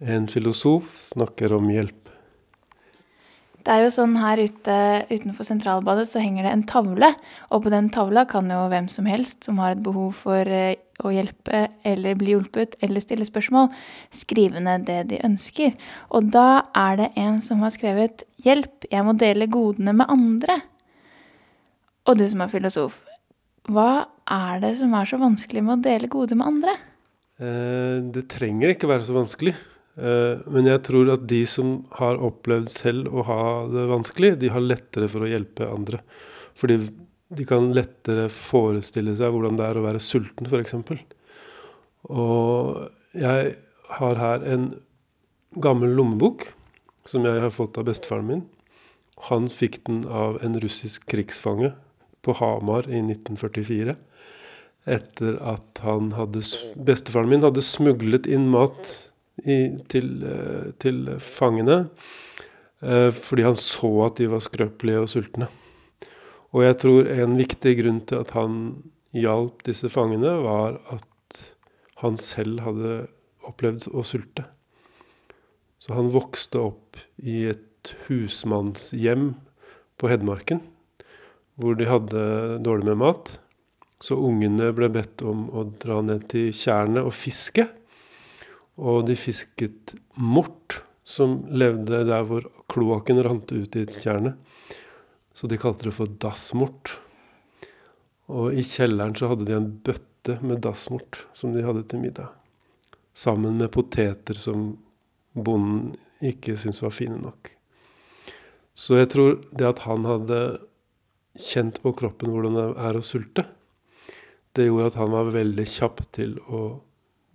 En filosof snakker om hjelp. Det er jo sånn her ute utenfor Sentralbadet så henger det en tavle, og på den tavla kan jo hvem som helst som har et behov for eh, å hjelpe eller bli hjulpet eller stille spørsmål, skrive ned det de ønsker. Og da er det en som har skrevet 'Hjelp, jeg må dele godene med andre'. Og du som er filosof, hva er det som er så vanskelig med å dele gode med andre? Eh, det trenger ikke være så vanskelig. Eh, men jeg tror at de som har opplevd selv å ha det vanskelig, de har lettere for å hjelpe andre. Fordi de kan lettere forestille seg hvordan det er å være sulten, f.eks. Og jeg har her en gammel lommebok som jeg har fått av bestefaren min. Han fikk den av en russisk krigsfange på Hamar i 1944. Etter at han hadde, bestefaren min hadde smuglet inn mat i, til, eh, til, fangene. Eh, fordi han så at de var skrøpelige og sultne. Og jeg tror en viktig grunn til at han hjalp disse fangene, var at han selv hadde opplevd å sulte. Så han vokste opp i et husmannshjem på Hedmarken, hvor de hadde dårlig med mat. Så ungene ble bedt om å dra ned til tjernet og fiske. Og de fisket mort, som levde der hvor kloakken rant ut i tjernet. Så de kalte det for dassmort. Og i kjelleren så hadde de en bøtte med dassmort som de hadde til middag. Sammen med poteter som bonden ikke syntes var fine nok. Så jeg tror det at han hadde kjent på kroppen hvordan det er å sulte, det gjorde at han var veldig kjapp til å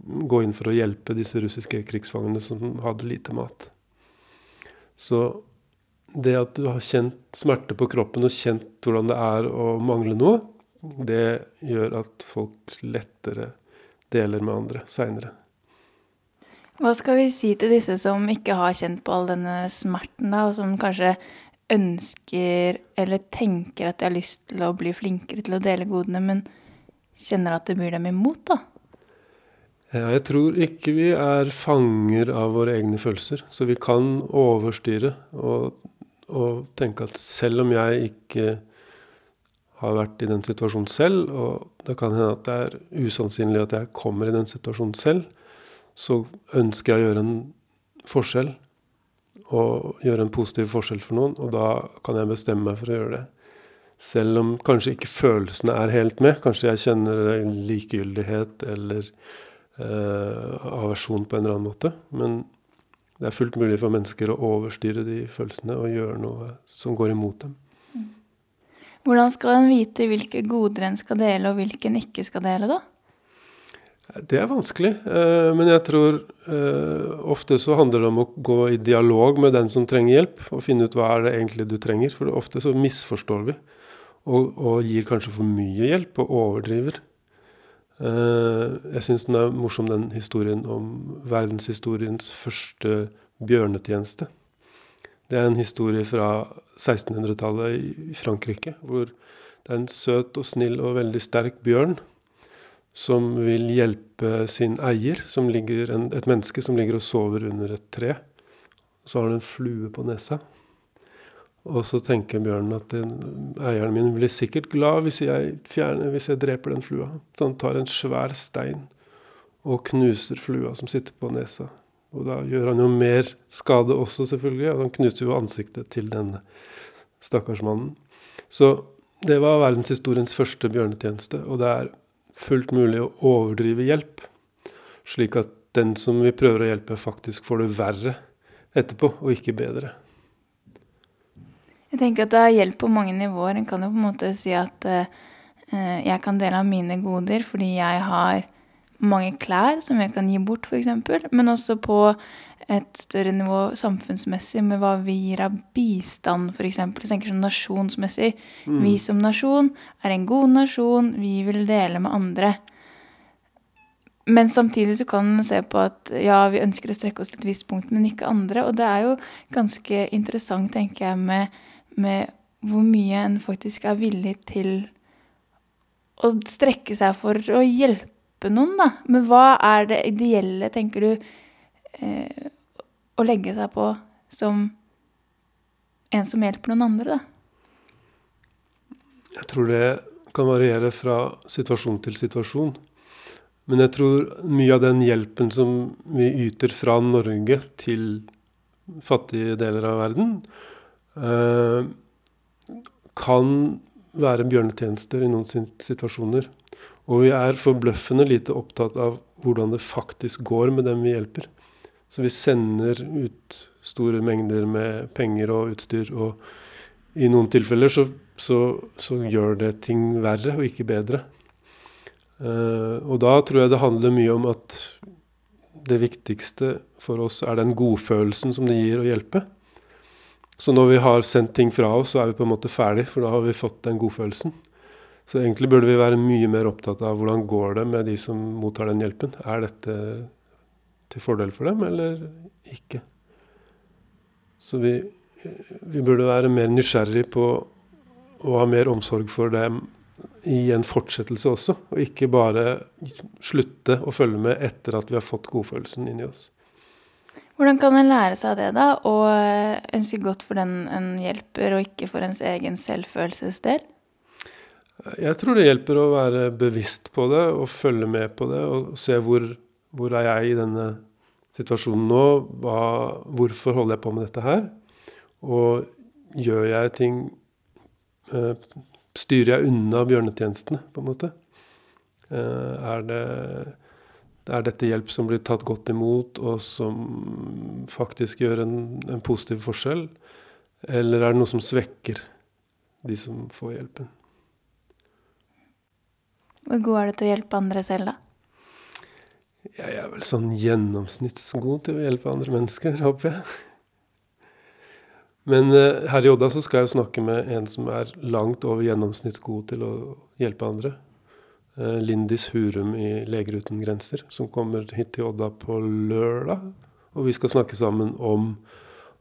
gå inn for å hjelpe disse russiske krigsfangene som hadde lite mat. Så det at du har kjent smerte på kroppen og kjent hvordan det er å mangle noe, det gjør at folk lettere deler med andre seinere. Hva skal vi si til disse som ikke har kjent på all denne smerten, da, og som kanskje ønsker eller tenker at de har lyst til å bli flinkere til å dele godene, men kjenner at det byr dem imot, da? Jeg tror ikke vi er fanger av våre egne følelser. Så vi kan overstyre og, og, tenke at selv om jeg ikke har vært i den situasjonen selv, og det kan hende at det er usannsynlig at jeg kommer i den situasjonen selv, så ønsker jeg å gjøre en forskjell. Og gjøre en positiv forskjell for noen. Og da kan jeg bestemme meg for å gjøre det. Selv om kanskje ikke følelsene er helt med. Kanskje jeg kjenner likegyldighet eller aversjon på en eller annen måte. Men det er fullt mulig for mennesker å overstyre de følelsene og gjøre noe som går imot dem. Mm. Hvordan skal en vite hvilke goder en skal dele, og hvilke en ikke skal dele, da? Det er vanskelig, eh, men jeg tror eh, ofte så handler det om å gå i dialog med den som trenger hjelp, og finne ut hva er det egentlig du trenger. For ofte så misforstår vi, og, og gir kanskje for mye hjelp og overdriver. Eh, jeg syns den er morsom, den historien om verdenshistoriens første bjørnetjeneste. Det er en historie fra 1600-tallet i Frankrike, hvor det er en søt og snill og veldig sterk bjørn som vil hjelpe sin eier, ligger, et menneske som ligger og sover under et tre. Så har han en flue på nesa. Og så tenker bjørnen at den, eieren min blir sikkert glad hvis jeg, fjerner, hvis jeg dreper den flua. Så han tar en svær stein og knuser flua som sitter på nesa. Og da gjør han jo mer skade også, selvfølgelig. Og han knuser jo ansiktet til denne stakkars mannen. Så det var verdenshistoriens første bjørnetjeneste. Og det er fullt mulig å overdrive hjelp, slik at den som vi prøver å hjelpe, faktisk får det verre etterpå, og ikke bedre. Tenker at det har hjelp på mange nivåer. En kan jo på en måte si at uh, jeg kan dele av mine goder fordi jeg har mange klær som jeg kan gi bort, f.eks. Men også på et større nivå samfunnsmessig med hva vi gir av bistand, f.eks. Tenker sånn nasjonsmessig. Mm. Vi som nasjon er en god nasjon, vi vil dele med andre. Men samtidig så kan en se på at ja, vi ønsker å strekke oss til et visst punkt, men ikke andre. Og det er jo ganske interessant, tenker jeg, med med hvor mye en faktisk er villig til å strekke seg for å hjelpe noen, da. Men hva er det ideelle, tenker du? Eh, å legge seg på som en som hjelper noen andre, da? Jeg tror det kan variere fra situasjon til situasjon. Men jeg tror mye av den hjelpen som vi yter fra Norge til fattige deler av verden, kan være bjørnetjenester i noen situasjoner. Og vi er forbløffende lite opptatt av hvordan det faktisk går med dem vi hjelper. Så vi sender ut store mengder med penger og utstyr, og i noen tilfeller så, så, så gjør det ting verre og ikke bedre. Uh, og da tror jeg det handler mye om at det viktigste for oss er den godfølelsen som det gir å hjelpe. Så når vi har sendt ting fra oss, så er vi på en måte ferdig, for da har vi fått den godfølelsen. Så egentlig burde vi være mye mer opptatt av hvordan går det med de som mottar den hjelpen. Er dette til fordel for dem, eller ikke? Så vi, vi burde være mer nysgjerrig på å ha mer omsorg for dem i en fortsettelse også, og ikke bare slutte å følge med etter at vi har fått godfølelsen inni oss. Hvordan kan en lære seg det, da? Og ønske godt for den en hjelper, og ikke for ens egen selvfølelsesdel? Jeg tror det hjelper å være bevisst på det og følge med på det. Og se hvor, hvor er jeg i denne situasjonen nå? Hva, hvorfor holder jeg på med dette her? Og gjør jeg ting eh, Styrer jeg unna bjørnetjenestene, på en måte? Eh, er det er dette hjelp som blir tatt godt imot, og som faktisk gjør en, en, positiv forskjell? Eller er det noe som svekker de som får hjelpen? Hvor god er du til å hjelpe andre selv, da? Jeg er vel sånn gjennomsnittsgod til å hjelpe andre mennesker, håper jeg. Men uh, her i Odda så skal jeg snakke med en som er langt over gjennomsnittsgod til å hjelpe andre. Eh, Lindis Hurum i Leger uten grenser, som kommer hit til Odda på lørdag. Og vi skal snakke sammen om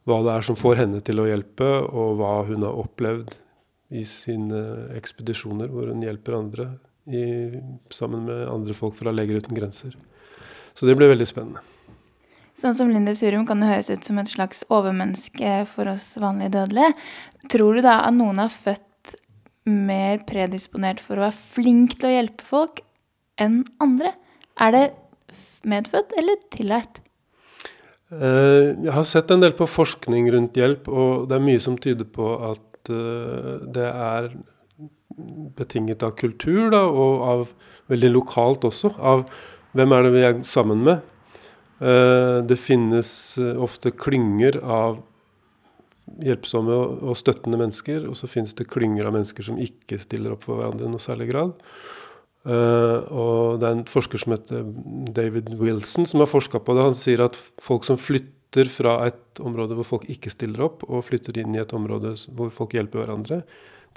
hva det er som får henne til å hjelpe, og hva hun har opplevd i sine ekspedisjoner hvor hun hjelper andre i, sammen med andre folk fra Leger uten grenser. Så det blir veldig spennende. Sånn som Lindis Hurum kan det høres ut som et slags overmenneske for oss vanlige dødelige. Tror du da at noen har født mer predisponert for å være flink til å hjelpe folk enn andre? Er det medfødt eller tillært? Eh, jeg har sett en del på forskning rundt hjelp, og det er mye som tyder på at eh, det er betinget av kultur, da, og av veldig lokalt også. Av hvem er det vi er sammen med. Eh, det finnes ofte klynger av hjelpsomme og støttende mennesker, og så finnes det klynger av mennesker som ikke stiller opp for hverandre i noe særlig grad. Uh, og det er en forsker som heter David Wilson, som har forska på det. Han sier at folk som flytter fra et område hvor folk ikke stiller opp, og flytter inn i et område hvor folk hjelper hverandre,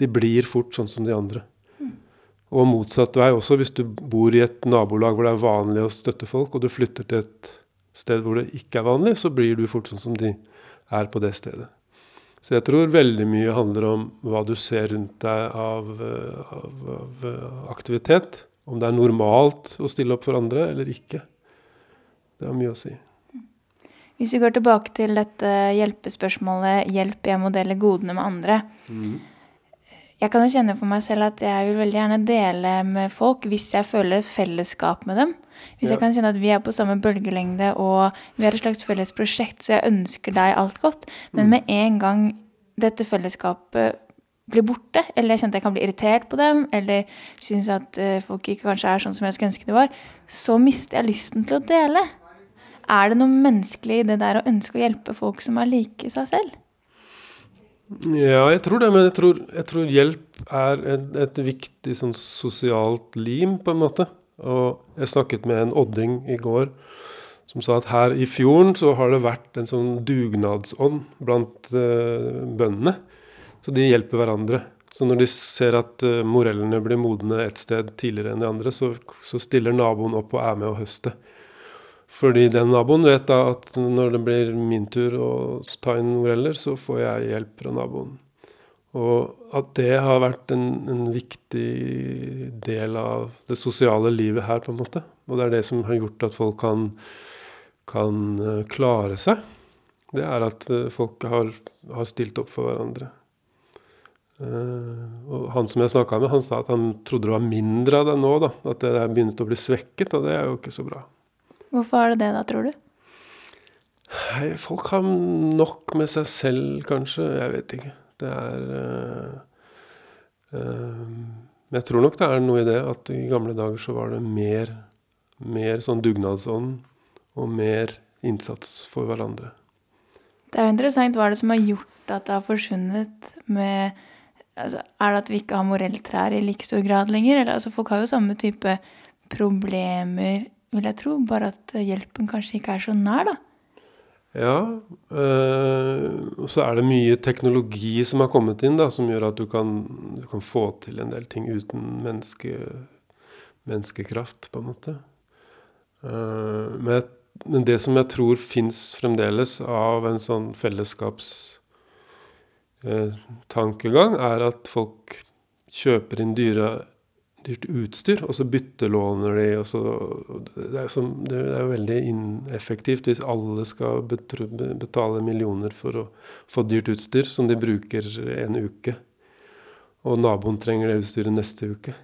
de blir fort sånn som de andre. Mm. Og motsatt vei også. Hvis du bor i et nabolag hvor det er vanlig å støtte folk, og du flytter til et sted hvor det ikke er vanlig, så blir du fort sånn som de er på det stedet. Så jeg tror veldig mye handler om hva du ser rundt deg av, av, av, aktivitet. Om det er normalt å stille opp for andre eller ikke. Det har mye å si. Hvis vi går tilbake til dette hjelpespørsmålet 'hjelp, jeg må dele godene med andre'. Mm. Jeg kan jo kjenne for meg selv at jeg vil veldig gjerne dele med folk hvis jeg føler et fellesskap med dem. Hvis ja. jeg kan kjenne at vi er på samme bølgelengde og vi har et slags felles prosjekt, så jeg ønsker deg alt godt. Men mm. med en gang dette fellesskapet blir borte, eller jeg kjente jeg kan bli irritert på dem, eller syns at uh, folk ikke kanskje er sånn som jeg skulle ønske de var, så mister jeg lysten til å dele. Er det noe menneskelig i det der å ønske å hjelpe folk som er like seg selv? Ja, jeg tror det, men jeg tror, jeg tror hjelp er et, et viktig sånn sosialt lim, på en måte. Og jeg snakket med en odding i går som sa at her i fjorden så har det vært en sånn dugnadsånd blant uh, bøndene. Så de hjelper hverandre. Så når de ser at uh, morellene blir modne et sted tidligere enn de andre, så, så stiller naboen opp og er med å høste. Fordi den naboen vet da at når det blir min tur å ta inn moreller, så får jeg hjelp fra naboen. Og at det har vært en, en, viktig del av det sosiale livet her, på en måte. Og det er det som har gjort at folk kan, kan eh, klare seg. det er at eh, folk har, har stilt opp for hverandre. Uh, og han som jeg snakka med, han sa at han trodde det var mindre av det nå. da, At det er begynt å bli svekket, og det er jo ikke så bra. Hvorfor er det det, da, tror du? Hei, folk har nok med seg selv, kanskje. Jeg vet ikke. Det er uh, øh, Men jeg tror nok det er noe i det at i gamle dager så var det mer, mer sånn dugnadsånd og mer innsats for hverandre. Det er jo interessant. Hva er det som har gjort at det har forsvunnet med altså, Er det at vi ikke har morelltrær i like stor grad lenger? Eller, altså, folk har jo samme type problemer, vil jeg tro, bare at hjelpen kanskje ikke er så nær, da. Ja. Øh, og så er det mye teknologi som har kommet inn, da, som gjør at du kan, du kan få til en del ting uten menneske, menneskekraft, på en måte. Uh, men, men, det som jeg tror fins fremdeles av en sånn fellesskaps Eh, tankegang er at folk kjøper inn dyre, dyrt utstyr, og så byttelåner de. Og så, det, er som, det er veldig ineffektivt hvis alle skal betale millioner for å få dyrt utstyr som de bruker en uke. Og naboen trenger det utstyret neste uke.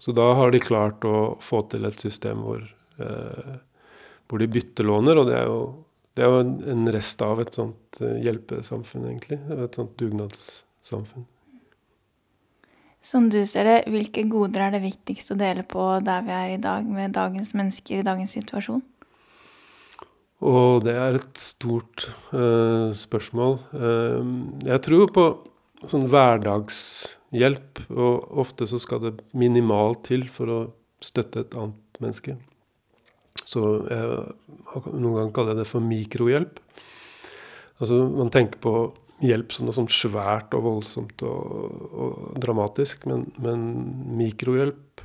Så da har de klart å få til et system hvor, eh, hvor de byttelåner, og det er jo det er jo en rest av et sånt eh, hjelpesamfunn, egentlig. Et sånt dugnadssamfunn. Som du ser det, hvilke goder er det viktigst å dele på der vi er i dag, med dagens mennesker i dagens situasjon? Og det er et stort uh, spørsmål. Uh, jeg tror på sånn hverdagshjelp, og ofte så skal det minimalt til for å støtte et annet menneske. Så jeg noen ganger kaller jeg det for mikrohjelp. Altså Man tenker på hjelp som noe sånn svært og voldsomt og, og dramatisk, men, men, mikrohjelp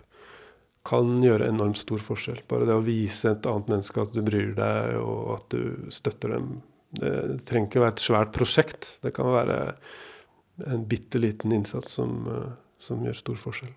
kan gjøre enormt stor forskjell. Bare det å vise et annet menneske at du bryr deg, og at du støtter dem. Det trenger ikke være et svært prosjekt. Det kan være en bitte liten innsats som, som gjør stor forskjell.